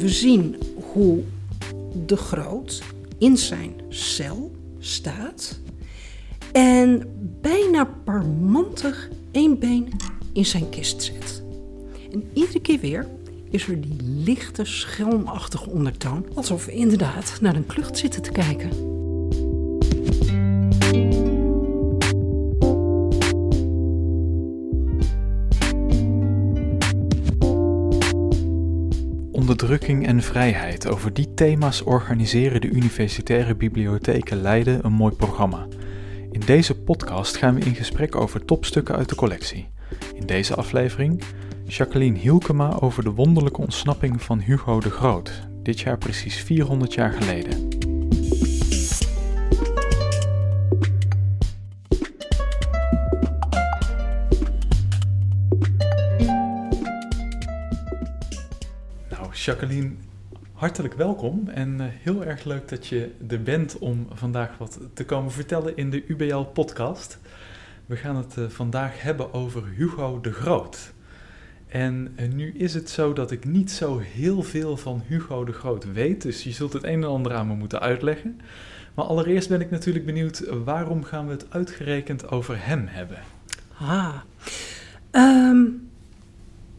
we zien hoe de Groot in zijn cel staat en bijna parmantig één been in zijn kist zet. En iedere keer weer is er die lichte, schelmachtige ondertoon, alsof we inderdaad naar een klucht zitten te kijken. Onderdrukking en vrijheid. Over die thema's organiseren de universitaire bibliotheken Leiden een mooi programma. In deze podcast gaan we in gesprek over topstukken uit de collectie. In deze aflevering Jacqueline Hielkema over de wonderlijke ontsnapping van Hugo de Groot, dit jaar precies 400 jaar geleden. Jacqueline, hartelijk welkom en eh, heel erg leuk dat je er bent om vandaag wat te komen vertellen in de UBL-podcast. We gaan het uh, vandaag hebben over Hugo de Groot. En uh, nu is het zo dat ik niet zo heel veel van Hugo de Groot weet, dus je zult het een en ander aan me moeten uitleggen. Maar allereerst ben ik natuurlijk benieuwd, waarom gaan we het uitgerekend over hem hebben? Ah, um,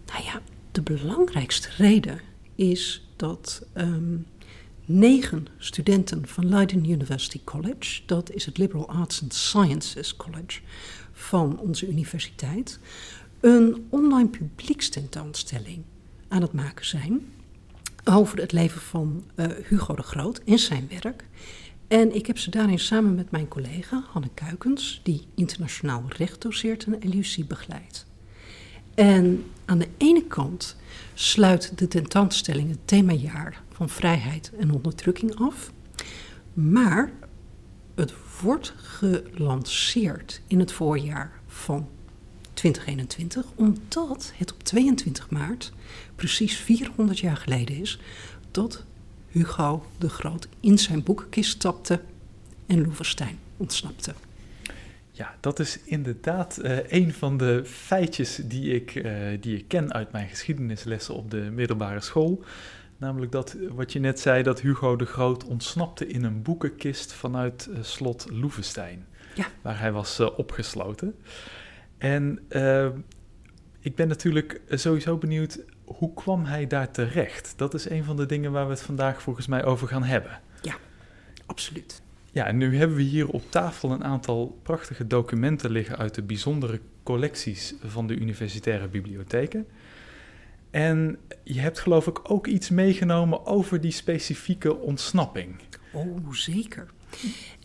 nou ja, de belangrijkste reden is dat um, negen studenten van Leiden University College, dat is het Liberal Arts and Sciences College van onze universiteit, een online publiekstentoonstelling aan het maken zijn over het leven van uh, Hugo de Groot en zijn werk. En ik heb ze daarin samen met mijn collega Hanne Kuikens, die internationaal recht doseert en LUC begeleidt. En aan de ene kant sluit de tentoonstelling het themajaar van vrijheid en onderdrukking af. Maar het wordt gelanceerd in het voorjaar van 2021, omdat het op 22 maart, precies 400 jaar geleden is, dat Hugo de Groot in zijn boekenkist stapte en Loevestein ontsnapte. Ja, dat is inderdaad uh, een van de feitjes die ik, uh, die ik ken uit mijn geschiedenislessen op de middelbare school. Namelijk dat, wat je net zei, dat Hugo de Groot ontsnapte in een boekenkist vanuit uh, slot Loevestein, ja. waar hij was opgesloten. En ik ben natuurlijk sowieso benieuwd, hoe kwam hij daar terecht? Dat is een van de dingen waar we het vandaag volgens mij over gaan hebben. Ja, absoluut. Ja, en nu hebben we hier op tafel een aantal prachtige documenten liggen uit de bijzondere collecties van de universitaire bibliotheken. En je hebt geloof ik ook iets meegenomen over die specifieke ontsnapping. Oh, zeker.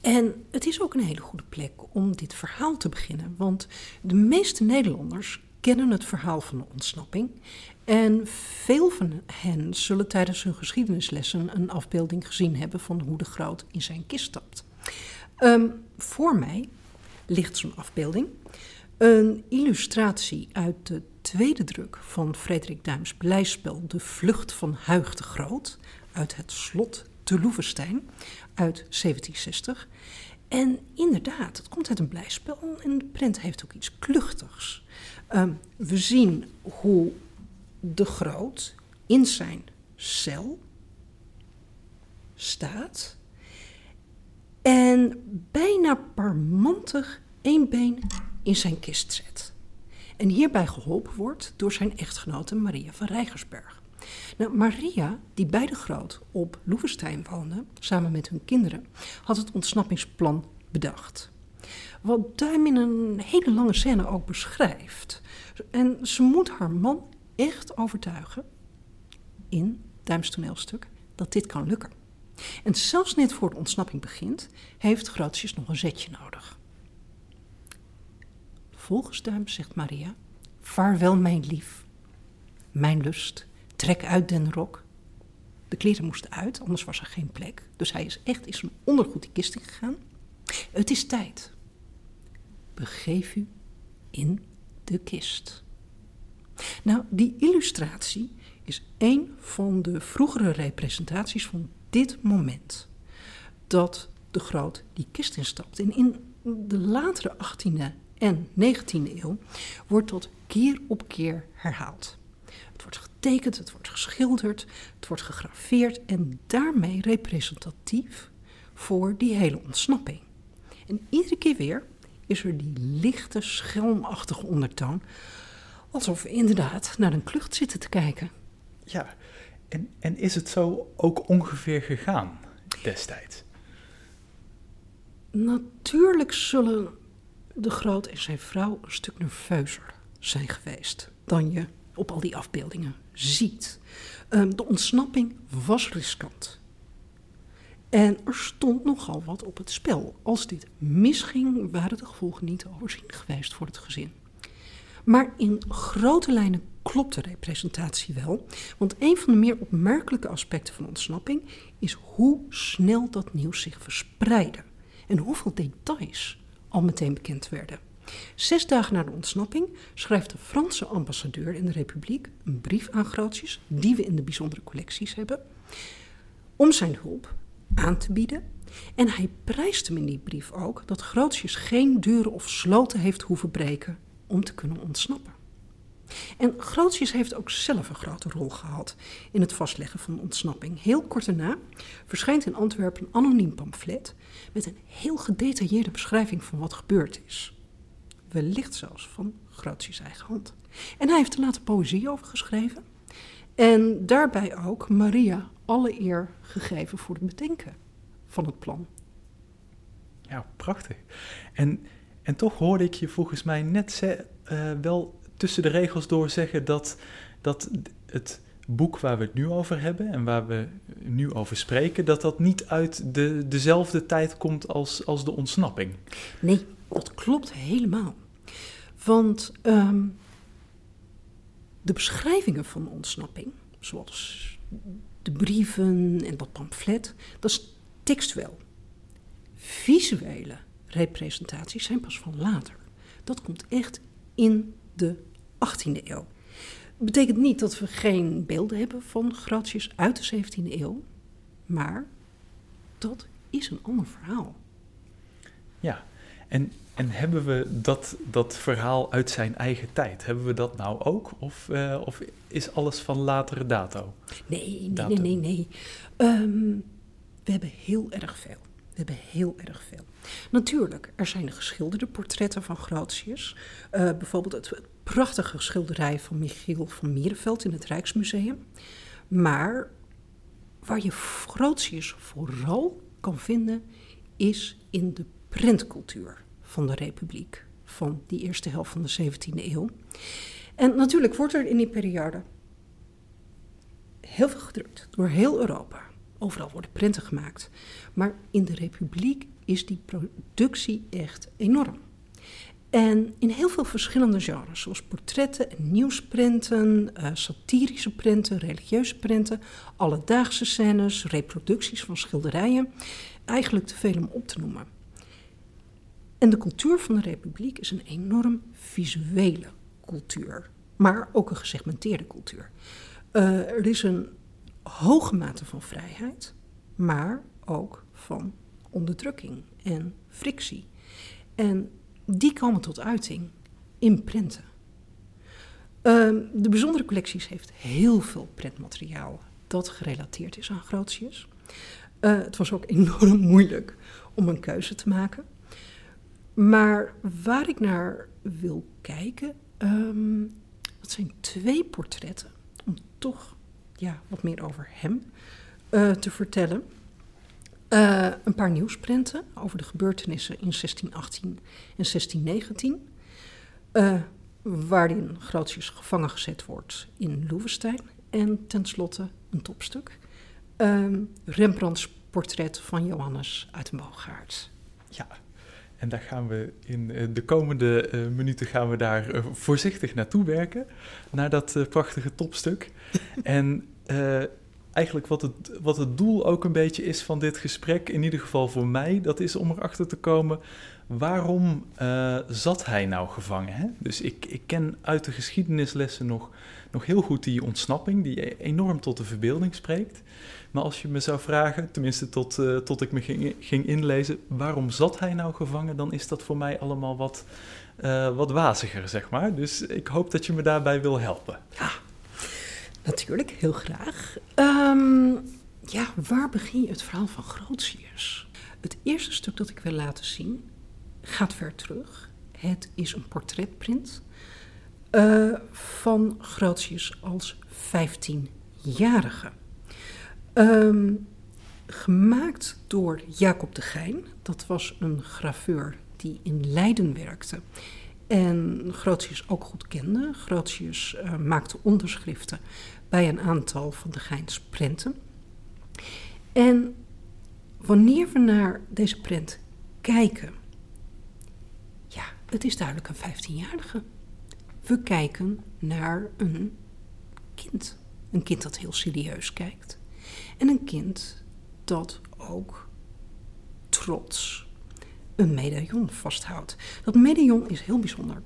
En het is ook een hele goede plek om dit verhaal te beginnen, want de meeste Nederlanders kennen het verhaal van de ontsnapping. En veel van hen zullen tijdens hun geschiedenislessen een afbeelding gezien hebben van hoe de Groot in zijn kist stapt. Um, voor mij ligt zo'n afbeelding. Een illustratie uit de tweede druk van Frederik Duims beleidsspel De Vlucht van Huig de Groot uit het slot te Loevestein uit 1760. En inderdaad, het komt uit een blijspel en de prent heeft ook iets kluchtigs. Um, we zien hoe de Groot in zijn cel staat en bijna parmantig één been in zijn kist zet. En hierbij geholpen wordt door zijn echtgenote Maria van Rijgersberg. Nou, Maria, die bij de Groot op Loevestein woonde, samen met hun kinderen, had het ontsnappingsplan bedacht. Wat Duim in een hele lange scène ook beschrijft. En ze moet haar man echt overtuigen, in Duims toneelstuk, dat dit kan lukken. En zelfs net voor de ontsnapping begint, heeft Grotius nog een zetje nodig. Volgens Duim zegt Maria: Vaarwel, mijn lief, mijn lust, trek uit den rok. De kleren moesten uit, anders was er geen plek. Dus hij is echt in zijn ondergoed die kist gegaan. Het is tijd. Begeef u in de kist. Nou, die illustratie is een van de vroegere representaties van dit moment. Dat de Groot die kist instapt. En in de latere 18e en 19e eeuw wordt dat keer op keer herhaald. Het wordt getekend, het wordt geschilderd, het wordt gegraveerd en daarmee representatief voor die hele ontsnapping. En iedere keer weer is er die lichte, schelmachtige ondertoon, alsof we inderdaad naar een klucht zitten te kijken. Ja, en, en is het zo ook ongeveer gegaan destijds? Natuurlijk zullen de groot en zijn vrouw een stuk nerveuzer zijn geweest dan je op al die afbeeldingen ziet. Ehm, de ontsnapping was riskant. En er stond nogal wat op het spel. Als dit misging, waren de gevolgen niet overzien geweest voor het gezin. Maar in grote lijnen klopt de representatie wel. Want een van de meer opmerkelijke aspecten van ontsnapping is hoe snel dat nieuws zich verspreidde. En hoeveel details al meteen bekend werden. Zes dagen na de ontsnapping schrijft de Franse ambassadeur in de Republiek een brief aan Grootjes, die we in de bijzondere collecties hebben, om zijn hulp aan te bieden. En hij prijst hem in die brief ook dat Grootjes geen deuren of sloten heeft hoeven breken om te kunnen ontsnappen. En Grootjes heeft ook zelf een grote rol gehad in het vastleggen van ontsnapping. Heel kort daarna verschijnt in Antwerpen een anoniem pamflet met een heel gedetailleerde beschrijving van wat gebeurd is. Wellicht zelfs van Grootjes eigen hand. En hij heeft er later poëzie over geschreven. En daarbij ook Maria alle eer gegeven voor het bedenken van het plan. Ja, prachtig. En, en toch hoorde ik je volgens mij net uh, wel tussen de regels door zeggen dat, dat het boek waar we het nu over hebben en waar we nu over spreken, dat dat niet uit de, dezelfde tijd komt als, als de ontsnapping. Nee, dat klopt helemaal. Want um, de beschrijvingen van de ontsnapping, zoals de brieven en dat pamflet, dat is textueel. Visuele representaties zijn pas van later. Dat komt echt in de 18e eeuw. Dat betekent niet dat we geen beelden hebben van Gratius uit de 17e eeuw, maar dat is een ander verhaal. Ja, en, en hebben we dat, dat verhaal uit zijn eigen tijd? Hebben we dat nou ook? Of, uh, of is alles van latere dato? Nee, nee, nee, nee. nee. Um, we hebben heel erg veel. We hebben heel erg veel. Natuurlijk, er zijn geschilderde portretten van Grotius. Uh, bijvoorbeeld het prachtige schilderij van Michiel van Mierenveld in het Rijksmuseum. Maar waar je Grotius vooral kan vinden, is in de printcultuur van de Republiek van die eerste helft van de 17e eeuw. En natuurlijk wordt er in die periode heel veel gedrukt door heel Europa. Overal worden printen gemaakt. Maar in de Republiek is die productie echt enorm. En in heel veel verschillende genres, zoals portretten en nieuwsprinten, uh, satirische printen, religieuze printen, alledaagse scènes, reproducties van schilderijen. Eigenlijk te veel om op te noemen. En de cultuur van de Republiek is een enorm visuele cultuur, maar ook een gesegmenteerde cultuur. Uh, er is een hoge mate van vrijheid, maar ook van onderdrukking en frictie. En die komen tot uiting in prenten. Uh, de bijzondere collecties heeft heel veel prentmateriaal dat gerelateerd is aan Grotius. Uh, het was ook enorm moeilijk om een keuze te maken. Maar waar ik naar wil kijken, um, dat zijn twee portretten, om toch ja, wat meer over hem uh, te vertellen. Uh, een paar nieuwsprenten over de gebeurtenissen in 1618 en 1619. Uh, waarin Grotius gevangen gezet wordt in Loevestein. En tenslotte een topstuk. Uh, Rembrandts portret van Johannes uit de Boogaard. Ja, en daar gaan we in eh, de komende uh, minuten gaan we daar uh, voorzichtig naartoe werken. Naar dat prachtige topstuk. en eigenlijk wat het, wat het doel ook een beetje is van dit gesprek, in ieder geval voor mij, dat is om erachter te komen waarom zat hij nou gevangen? Hè? Dus ik, ik ken uit de geschiedenislessen nog, nog heel goed die ontsnapping, die enorm tot de verbeelding spreekt. Maar als je me zou vragen, tenminste tot, uh, tot ik me ging, ging inlezen, waarom zat hij nou gevangen, dan is dat voor mij allemaal wat, uh, wat waziger, zeg maar. Dus ik hoop dat je me daarbij wil helpen. Ja, Natuurlijk, heel graag. Ehm, ja, waar begin je het verhaal van Grotius? Het eerste stuk dat ik wil laten zien gaat ver terug. Het is een portretprint uh, van Grotius als 15-jarige. Ehm, gemaakt door Jacob de Gein. Dat was een graveur die in Leiden werkte. En Grotius ook goed kende. Grotius uh, maakte onderschriften bij een aantal van de Geins prenten. En wanneer we naar deze prent kijken, ja, het is duidelijk een 15-jarige. We kijken naar een kind. Een kind dat heel serieus kijkt. En een kind dat ook trots een medaillon vasthoudt. Dat medaillon is heel bijzonder.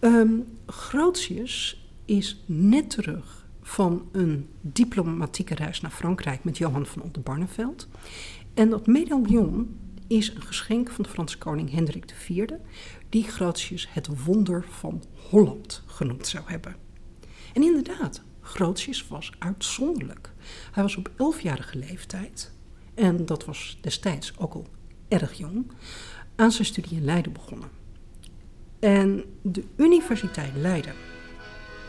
Um, Grotius is net terug van een diplomatieke reis naar Frankrijk met Johan van Oldenbarneveld. En dat medaillon is een geschenk van de Franse koning Hendrik IV, die Grotius het wonder van Holland genoemd zou hebben. En inderdaad, Grotius was uitzonderlijk. Hij was op elfjarige leeftijd, en dat was destijds ook al erg jong, aan zijn studie in Leiden begonnen. En de Universiteit Leiden,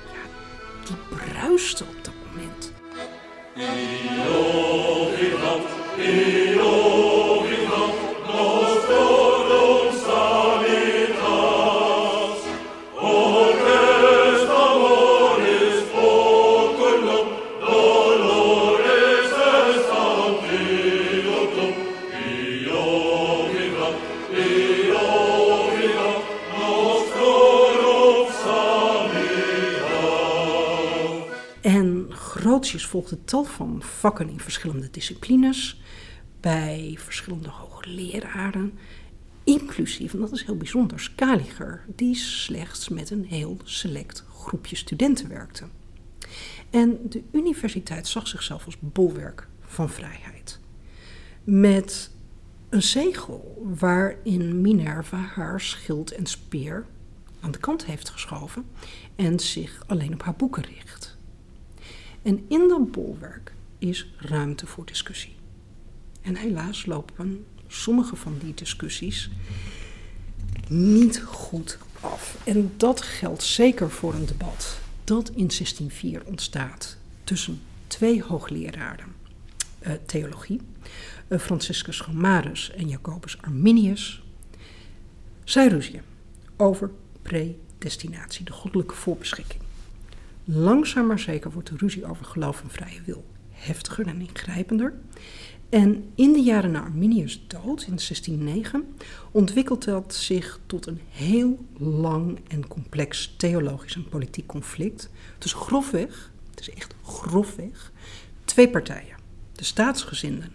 ja, die bruiste op dat moment. Volgde tal van vakken in verschillende disciplines, bij verschillende hoogleraren, inclusief, en dat is heel bijzonder, Scaliger, die slechts met een heel select groepje studenten werkte. En de universiteit zag zichzelf als bolwerk van vrijheid. Met een zegel waarin Minerva haar schild en speer aan de kant heeft geschoven en zich alleen op haar boeken richt. En in dat bolwerk is ruimte voor discussie. En helaas lopen sommige van die discussies niet goed af. En dat geldt zeker voor een debat dat in 1604 ontstaat tussen twee hoogleraren uh, theologie, uh, Franciscus Gomarus en Jacobus Arminius. Zij ruzien over predestinatie, de goddelijke voorbeschikking. Langzaam maar zeker wordt de ruzie over geloof en vrije wil heftiger en ingrijpender. En in de jaren na Arminius' dood, in 1609, ontwikkelt dat zich tot een heel lang en complex theologisch en politiek conflict tussen grofweg, het is echt grofweg, twee partijen. De staatsgezinden,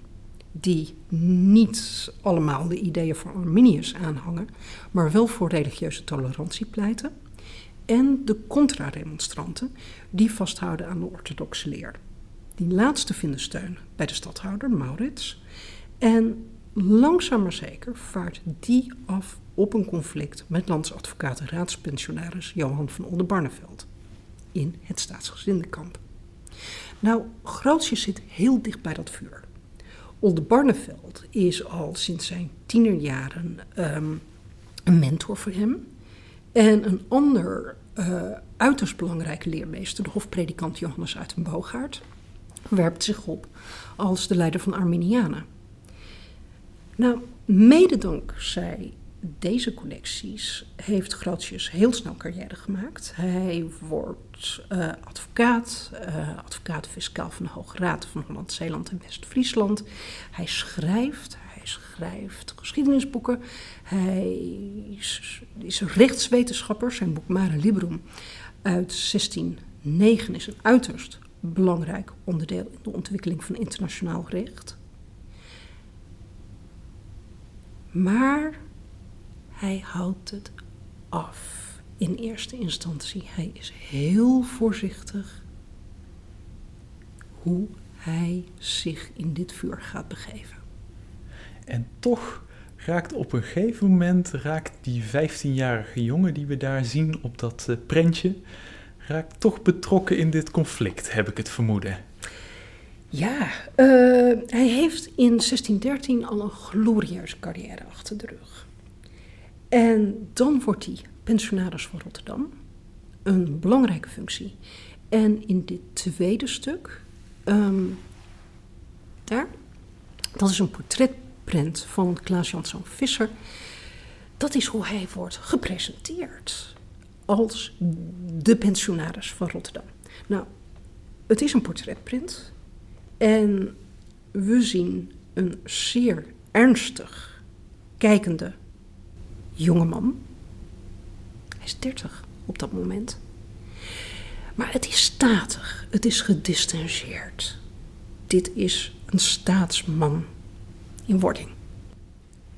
die niet allemaal de ideeën van Arminius aanhangen, maar wel voor religieuze tolerantie pleiten en de contra-remonstranten die vasthouden aan de orthodoxe leer. Die laatste vinden steun bij de stadhouder Maurits. En langzaam maar zeker vaart die af op een conflict met landsadvocaat en raadspensionaris Johan van Oldenbarneveld in het staatsgezindenkamp. Nou, Grootje zit heel dicht bij dat vuur. Oldenbarneveld is al sinds zijn tienerjaren um, een mentor voor hem. En een ander uh, uiterst belangrijke leermeester, de hofpredikant Johannes uit den werpt zich op als de leider van Arminianen. Nou, mede dankzij deze connecties heeft Grotius heel snel carrière gemaakt. Hij wordt uh, advocaat, uh, advocaat fiscaal van de Hoge Raad van Holland, Zeeland en West-Friesland. Hij schrijft, schrijft geschiedenisboeken. Hij is, is rechtswetenschapper. Zijn boek Mare Liberum uit 1609 is een uiterst belangrijk onderdeel in de ontwikkeling van internationaal recht. Maar hij houdt het af in eerste instantie. Hij is heel voorzichtig hoe hij zich in dit vuur gaat begeven. En toch raakt op een gegeven moment raakt die 15-jarige jongen die we daar zien op dat uh, prentje, raakt toch betrokken in dit conflict, heb ik het vermoeden. Ja, uh, hij heeft in 1613 al een glorieuze carrière achter de rug. En dan wordt hij pensionaris van Rotterdam. Een belangrijke functie. En in dit tweede stuk, um, daar, dat is een portretprint van Klaas Jansson Visser. Dat is hoe hij wordt gepresenteerd als de pensionaris van Rotterdam. Nou, het is een portretprint en we zien een zeer ernstig kijkende jongeman. Hij is 30 op dat moment. Maar het is statig, het is gedistanceerd. Dit is een staatsman in wording.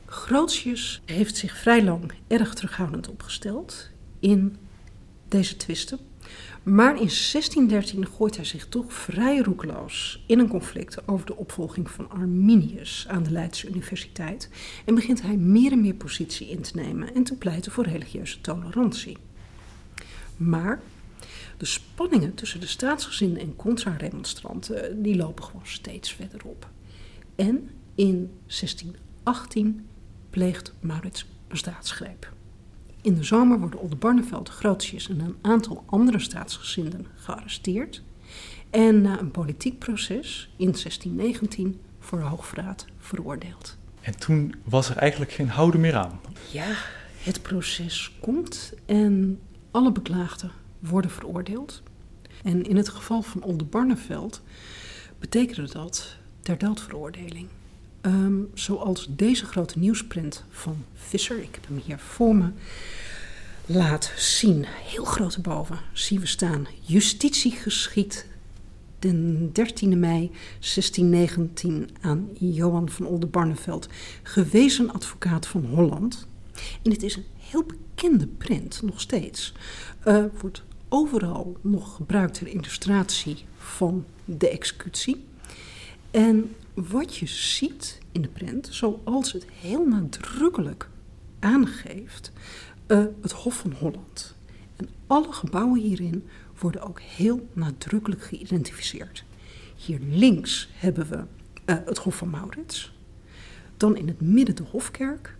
Grootjes heeft zich vrij lang erg terughoudend opgesteld in deze twisten. Maar in 1613 gooit hij zich toch vrij roekeloos in een conflict over de opvolging van Arminius aan de Leidse Universiteit en begint hij meer en meer positie in te nemen en te pleiten voor religieuze tolerantie. Maar de spanningen tussen de staatsgezinden en contra-remonstranten die lopen gewoon steeds verder op. En in 1618 pleegt Maurits een staatsgreep. In de zomer worden Oldenbarneveld, Grootjes en een aantal andere staatsgezinden gearresteerd. En na een politiek proces in 1619 voor hoogverraad veroordeeld. En toen was er eigenlijk geen houden meer aan. Ja, het proces komt en alle beklaagden worden veroordeeld. En in het geval van Oldenbarneveld betekende dat ter doodveroordeling. Um, zoals deze grote nieuwsprint van Visser, ik heb hem hier voor me, laat zien. Heel groot erboven zien we staan: Justitie geschiet den 13 mei 1619 aan Johan van Oldenbarneveld, gewezen advocaat van Holland. En het is een heel bekende print, nog steeds. Uh, wordt overal nog gebruikt ter illustratie van de executie. En wat je ziet in de print, zoals het heel nadrukkelijk aangeeft, uh, het Hof van Holland. En alle gebouwen hierin worden ook heel nadrukkelijk geïdentificeerd. Hier links hebben we uh, het Hof van Maurits, dan in het midden de Hofkerk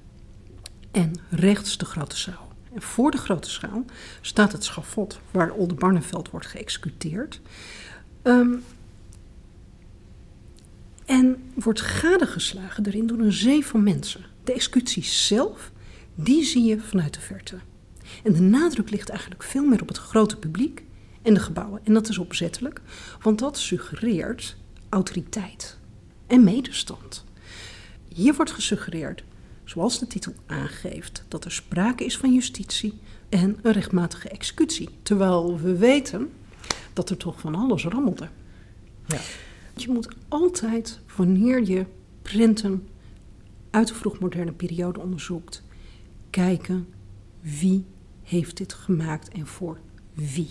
en rechts de Grote Zaal. En voor de Grote Zaal staat het schafot waar Oldenbarneveld wordt geëxecuteerd. Um, en wordt gadegeslagen erin door een zee van mensen. De executie zelf, die zie je vanuit de verte. En de nadruk ligt eigenlijk veel meer op het grote publiek en de gebouwen. En dat is opzettelijk, want dat suggereert autoriteit en medestand. Hier wordt gesuggereerd, zoals de titel aangeeft, dat er sprake is van justitie en een rechtmatige executie. Terwijl we weten dat er toch van alles rammelde. Ja. Je moet altijd, wanneer je printen uit de vroegmoderne periode onderzoekt, kijken wie heeft dit gemaakt en voor wie.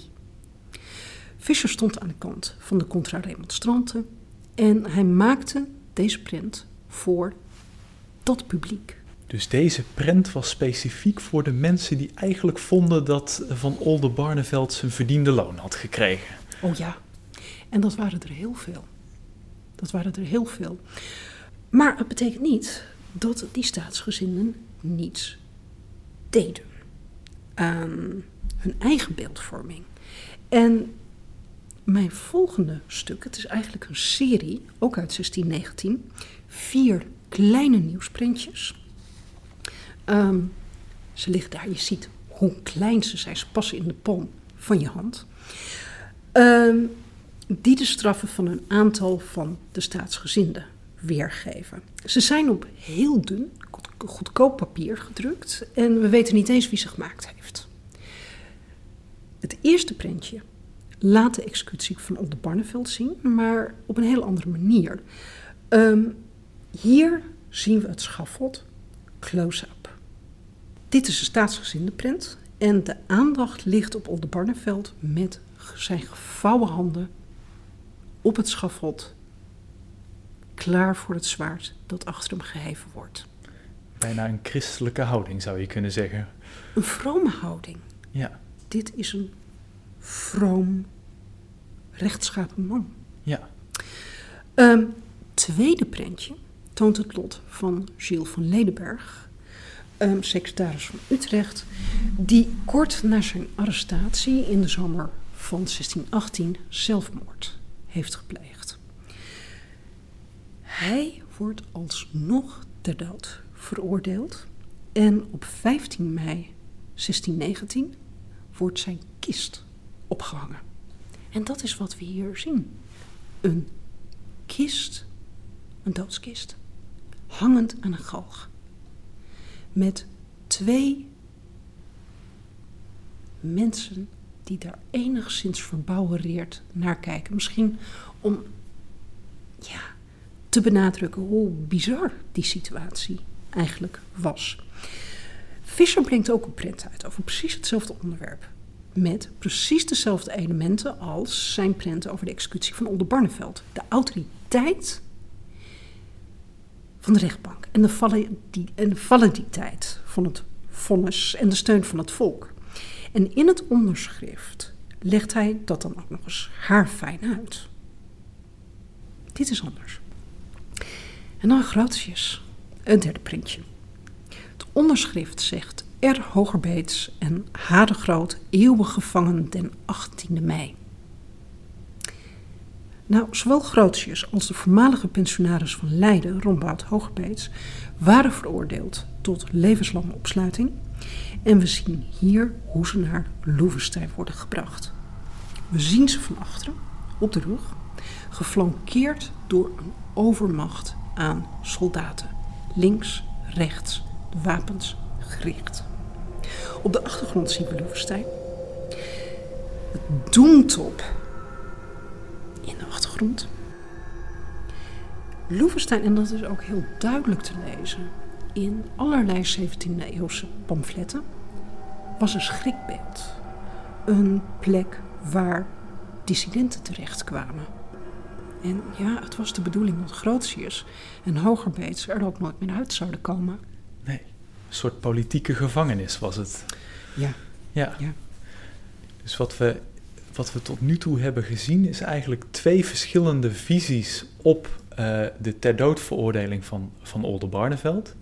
Fischer stond aan de kant van de contra-remonstranten en hij maakte deze print voor dat publiek. Dus deze print was specifiek voor de mensen die eigenlijk vonden dat Van Oldenbarneveld zijn verdiende loon had gekregen. Oh ja, en dat waren er heel veel. Dat waren er heel veel. Maar het betekent niet dat die staatsgezinden niets deden aan hun eigen beeldvorming. En mijn volgende stuk, het is eigenlijk een serie, ook uit 1619, vier kleine nieuwsprintjes. Ehm, ze liggen daar, je ziet hoe klein ze zijn, ze passen in de palm van je hand. Um, die de straffen van een aantal van de staatsgezinden weergeven. Ze zijn op heel dun, goedkoop papier gedrukt en we weten niet eens wie ze gemaakt heeft. Het eerste printje laat de executie van Op de Barneveld zien, maar op een heel andere manier. Um, hier zien we het schafot close-up. Dit is een staatsgezinde print en de aandacht ligt op Olde Barneveld met zijn gevouwen handen op het schafot, klaar voor het zwaard dat achter hem geheven wordt. Bijna een christelijke houding zou je kunnen zeggen. Een vrome houding. Ja. Dit is een vroom, rechtschapen man. Ja. Um, tweede prentje toont het lot van Gilles van Ledenberg, um, secretaris van Utrecht, die kort na zijn arrestatie in de zomer van 1618 zelfmoord heeft gepleegd. Hij wordt alsnog ter dood veroordeeld en op 15 mei 1619 wordt zijn kist opgehangen. En dat is wat we hier zien. Een kist, een doodskist, hangend aan een galg. Met twee mensen die daar enigszins verbouwereerd naar kijken. Misschien om ja, te benadrukken hoe bizar die situatie eigenlijk was. Fischer brengt ook een print uit over precies hetzelfde onderwerp. Met precies dezelfde elementen als zijn prent over de executie van Oldenbarneveld. De autoriteit van de rechtbank en de validiteit van het vonnis en de steun van het volk. En in het onderschrift legt hij dat dan ook nog eens haarfijn uit. Dit is anders. En dan Grotius, een derde printje. Het onderschrift zegt R. Hogerbeets en H. de Groot eeuwig gevangen den 18e mei. Nou, zowel Grotius als de voormalige pensionaris van Leiden, Rombout Hogerbeets, waren veroordeeld tot levenslange opsluiting. En we zien hier hoe ze naar Loevestein worden gebracht. We zien ze van achteren, op de rug, geflankeerd door een overmacht aan soldaten. Links, rechts, de wapens gericht. Op de achtergrond zien we Loevestein. Het doemtop in de achtergrond. Loevestein, en dat is ook heel duidelijk te lezen in allerlei 17e-eeuwse pamfletten, was een schrikbeeld. Een plek waar dissidenten terechtkwamen. En ja, het was de bedoeling dat Grotius en Hogerbeets er ook nooit meer uit zouden komen. Nee, een soort politieke gevangenis was het. Ja. Ja. ja. Dus wat we, wat we tot nu toe hebben gezien is eigenlijk twee verschillende visies op uh, de ter dood veroordeling van, van Oldenbarneveld.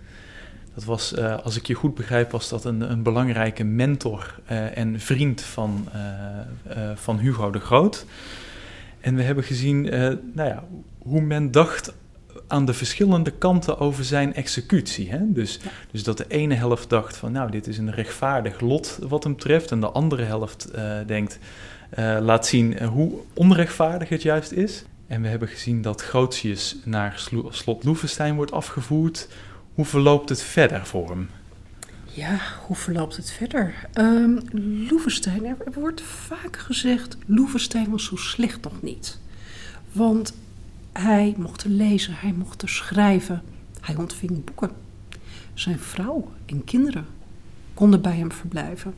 Dat was, uh, als ik je goed begrijp, was dat een, een belangrijke mentor uh, en vriend van, van Hugo de Groot. En we hebben gezien nou ja, hoe men dacht aan de verschillende kanten over zijn executie. Hè? Dus, dus dat de ene helft dacht van, nou, dit is een rechtvaardig lot wat hem treft. En de andere helft denkt, laat zien hoe onrechtvaardig het juist is. En we hebben gezien dat Grotius naar slot Loevestein wordt afgevoerd. Hoe verloopt het verder voor hem? Ja, hoe verloopt het verder? Um, er wordt vaak gezegd, Loevestein was zo slecht nog niet. Want hij mocht lezen, hij mocht schrijven, hij ontving boeken. Zijn vrouw en kinderen konden bij hem verblijven.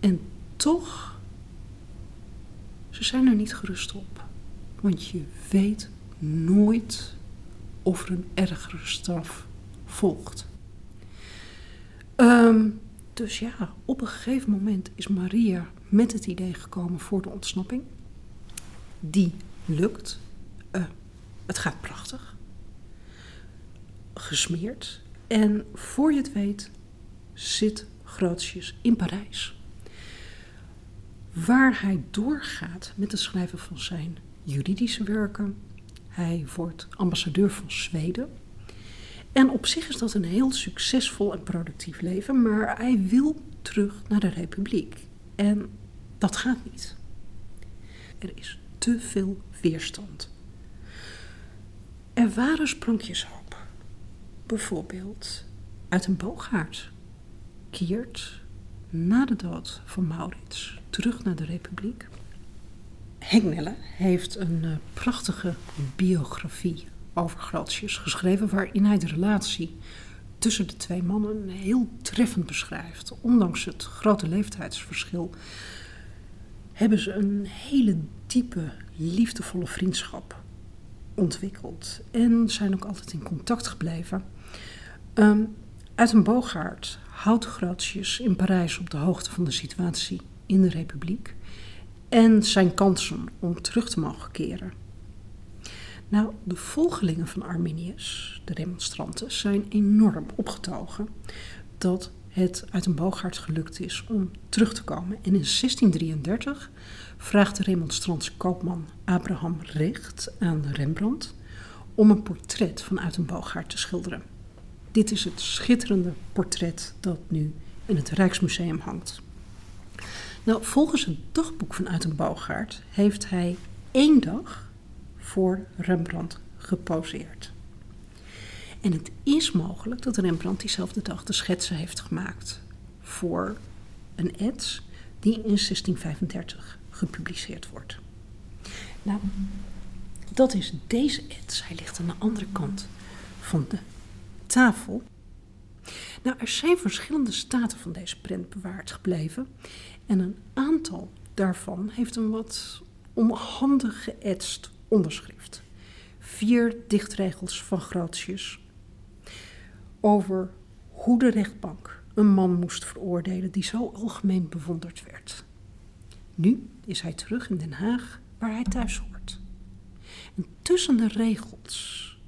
En toch, ze zijn er niet gerust op. Want je weet nooit of er een ergere straf volgt. Um, dus ja, op een gegeven moment is Maria met het idee gekomen voor de ontsnapping. Die lukt. Uh, het gaat prachtig. Gesmeerd. En voor je het weet zit Grotius in Parijs. Waar hij doorgaat met het schrijven van zijn juridische werken. Hij wordt ambassadeur van Zweden. En op zich is dat een heel succesvol en productief leven, maar hij wil terug naar de Republiek. En dat gaat niet. Er is te veel weerstand. Er waren sprankjes hoop. Bijvoorbeeld uit een boogaard keert na de dood van Maurits terug naar de Republiek. Henk heeft een uh, prachtige biografie over Grotius geschreven, waarin hij de relatie tussen de twee mannen heel treffend beschrijft. Ondanks het grote leeftijdsverschil hebben ze een hele diepe, liefdevolle vriendschap ontwikkeld en zijn ook altijd in contact gebleven. Um, uit een boogaard houdt Grotius in Parijs op de hoogte van de situatie in de Republiek en zijn kansen om terug te mogen keren. Nou, de volgelingen van Arminius, de remonstranten, zijn enorm opgetogen dat het uit een boogaard gelukt is om terug te komen. En in 1633 vraagt de remonstrantse koopman Abraham Recht aan Rembrandt om een portret van uit een boogaard te schilderen. Dit is het schitterende portret dat nu in het Rijksmuseum hangt. Nou, volgens het dagboek van Uit een Boogaard heeft hij één dag voor Rembrandt geposeerd. En het is mogelijk dat Rembrandt diezelfde dag de schetsen heeft gemaakt voor een ets die in 1635 gepubliceerd wordt. Nou, dat is deze ets. Hij ligt aan de andere kant van de tafel. Nou, er zijn verschillende staten van deze print bewaard gebleven. En een aantal daarvan heeft een wat onhandig geëtst onderschrift. Vier dichtregels van Grotius over hoe de rechtbank een man moest veroordelen die zo algemeen bewonderd werd. Nu is hij terug in Den Haag, waar hij thuis hoort. En tussen de regels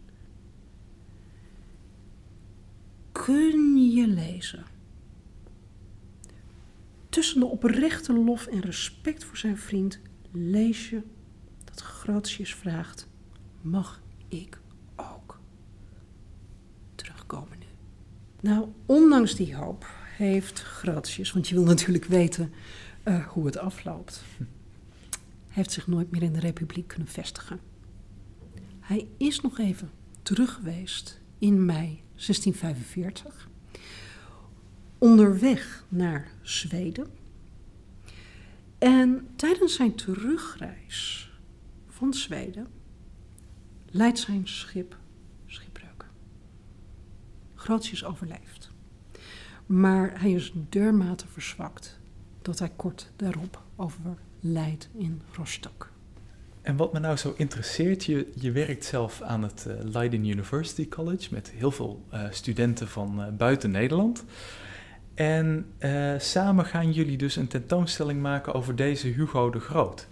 kun je lezen. Tussen de oprechte lof en respect voor zijn vriend lees je dat Grotius vraagt: Mag ik ook terugkomen nu? Nou, ondanks die hoop heeft Grotius, want je wil natuurlijk weten uh, hoe het afloopt, heeft zich nooit meer in de Republiek kunnen vestigen. Hij is nog even terug geweest in mei 1645. Onderweg naar Zweden. En tijdens zijn terugreis van Zweden leidt zijn schip schipbreuk. Grotius overleeft. Maar hij is dermate verzwakt dat hij kort daarop overlijdt in Rostock. En wat me nou zo interesseert, je, je werkt zelf aan het uh, Leiden University College met heel veel uh, studenten van uh, buiten Nederland. En samen gaan jullie dus een tentoonstelling maken over deze Hugo de Groot.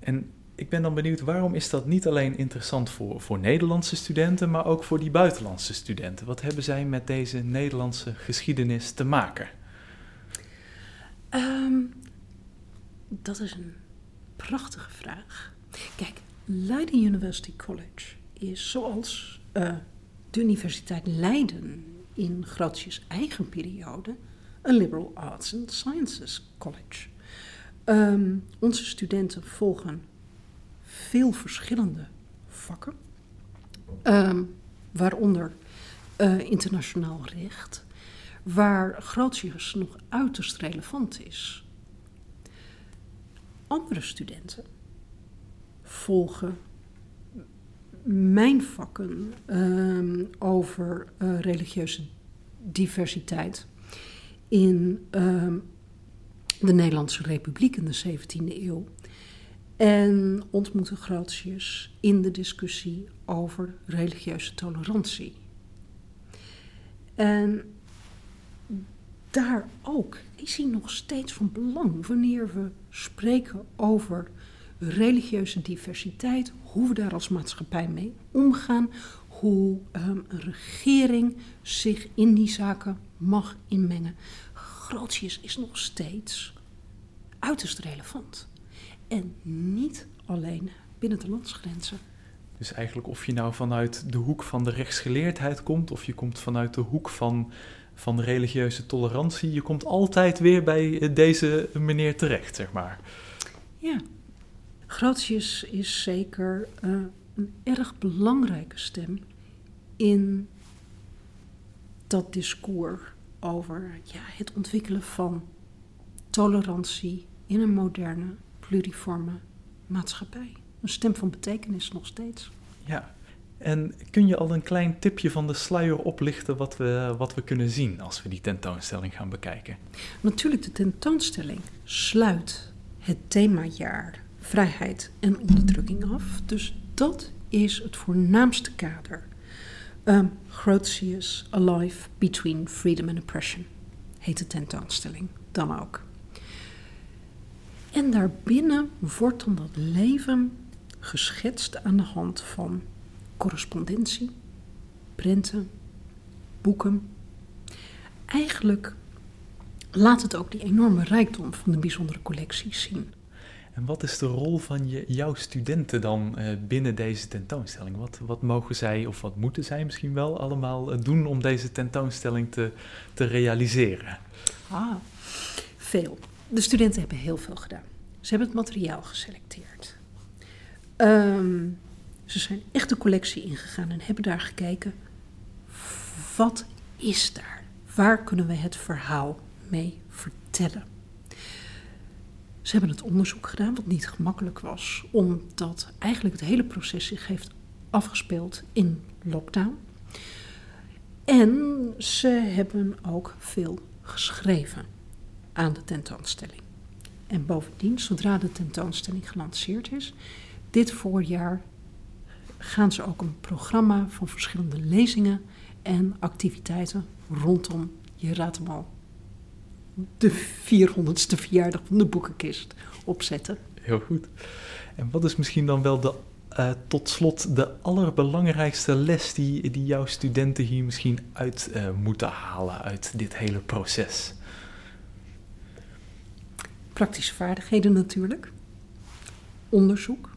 En ik ben dan benieuwd, waarom is dat niet alleen interessant voor, voor Nederlandse studenten, maar ook voor die buitenlandse studenten? Wat hebben zij met deze Nederlandse geschiedenis te maken? Um, dat is een prachtige vraag. Kijk, Leiden University College is zoals uh, de Universiteit Leiden in Grotius' eigen periode een liberal arts and sciences college. Um, onze studenten volgen veel verschillende vakken, um, waaronder uh, internationaal recht, waar Grotius nog uiterst relevant is. Andere studenten volgen mijn vakken um, over uh, religieuze diversiteit in um, de Nederlandse Republiek in de 17e eeuw. En ontmoeten Grotius in de discussie over religieuze tolerantie. En daar ook is hij nog steeds van belang wanneer we spreken over religieuze diversiteit, hoe we daar als maatschappij mee omgaan, hoe um, een regering zich in die zaken mag inmengen. Grotius is nog steeds uiterst relevant. En niet alleen binnen de landsgrenzen. Dus eigenlijk of je nou vanuit de hoek van de rechtsgeleerdheid komt, of je komt vanuit de hoek van, van religieuze tolerantie, je komt altijd weer bij deze meneer terecht, zeg maar. Ja, Grotius is zeker uh, een erg belangrijke stem in dat discours over ja, het ontwikkelen van tolerantie in een moderne, pluriforme maatschappij. Een stem van betekenis nog steeds. Ja, en kun je al een klein tipje van de sluier oplichten wat we, wat we kunnen zien als we die tentoonstelling gaan bekijken? Natuurlijk, de tentoonstelling sluit het themajaar vrijheid en onderdrukking af. Dus dat is het voornaamste kader. Um, Grotius Alive Between Freedom and Oppression heet de tentoonstelling dan ook. En daarbinnen wordt dan dat leven geschetst aan de hand van correspondentie, prenten, boeken. Eigenlijk laat het ook die enorme rijkdom van de bijzondere collecties zien. En wat is de rol van je, jouw studenten dan uh, binnen deze tentoonstelling? Wat, wat mogen zij of wat moeten zij misschien wel allemaal uh, doen om deze tentoonstelling te, te realiseren? Ah, veel. De studenten hebben heel veel gedaan. Ze hebben het materiaal geselecteerd. Um, ze zijn echt de collectie ingegaan en hebben daar gekeken. Wat is daar? Waar kunnen we het verhaal mee vertellen? Ze hebben het onderzoek gedaan, wat niet gemakkelijk was, omdat eigenlijk het hele proces zich heeft afgespeeld in lockdown. En ze hebben ook veel geschreven aan de tentoonstelling. En bovendien, zodra de tentoonstelling gelanceerd is, dit voorjaar gaan ze ook een programma van verschillende lezingen en activiteiten rondom, je raadt hem al, de 400ste verjaardag van de boekenkist opzetten. Heel goed. En wat is misschien dan wel de, uh, tot slot de allerbelangrijkste les die, die jouw studenten hier misschien uit uh, moeten halen uit dit hele proces? Praktische vaardigheden natuurlijk. Onderzoek.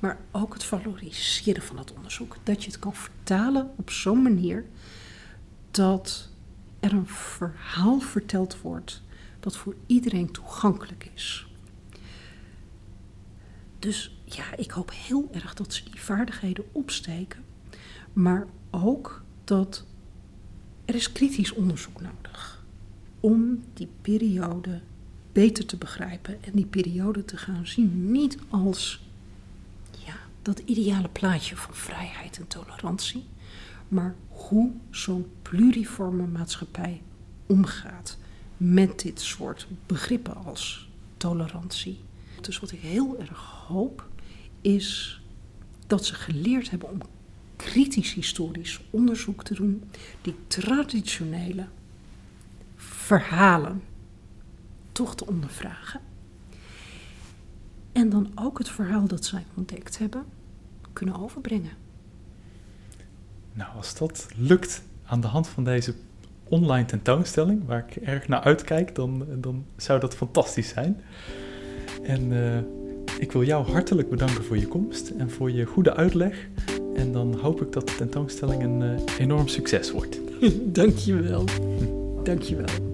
Maar ook het valoriseren van het onderzoek. Dat je het kan vertalen op zo'n manier dat er een verhaal verteld wordt dat voor iedereen toegankelijk is. Dus ja, ik hoop heel erg dat ze die vaardigheden opsteken, maar ook dat er is kritisch onderzoek nodig om die periode beter te begrijpen en die periode te gaan zien niet als ja, dat ideale plaatje van vrijheid en tolerantie, maar hoe zo'n pluriforme maatschappij omgaat met dit soort begrippen als tolerantie. Dus wat ik heel erg hoop is dat ze geleerd hebben om kritisch historisch onderzoek te doen, die traditionele verhalen toch te ondervragen. En dan ook het verhaal dat zij ontdekt hebben kunnen overbrengen. Nou, als dat lukt aan de hand van deze online tentoonstelling, waar ik erg naar uitkijk, dan, dan zou dat fantastisch zijn. En uh, ik wil jou hartelijk bedanken voor je komst en voor je goede uitleg. En dan hoop ik dat de tentoonstelling een uh, enorm succes wordt. Dankjewel. Dankjewel.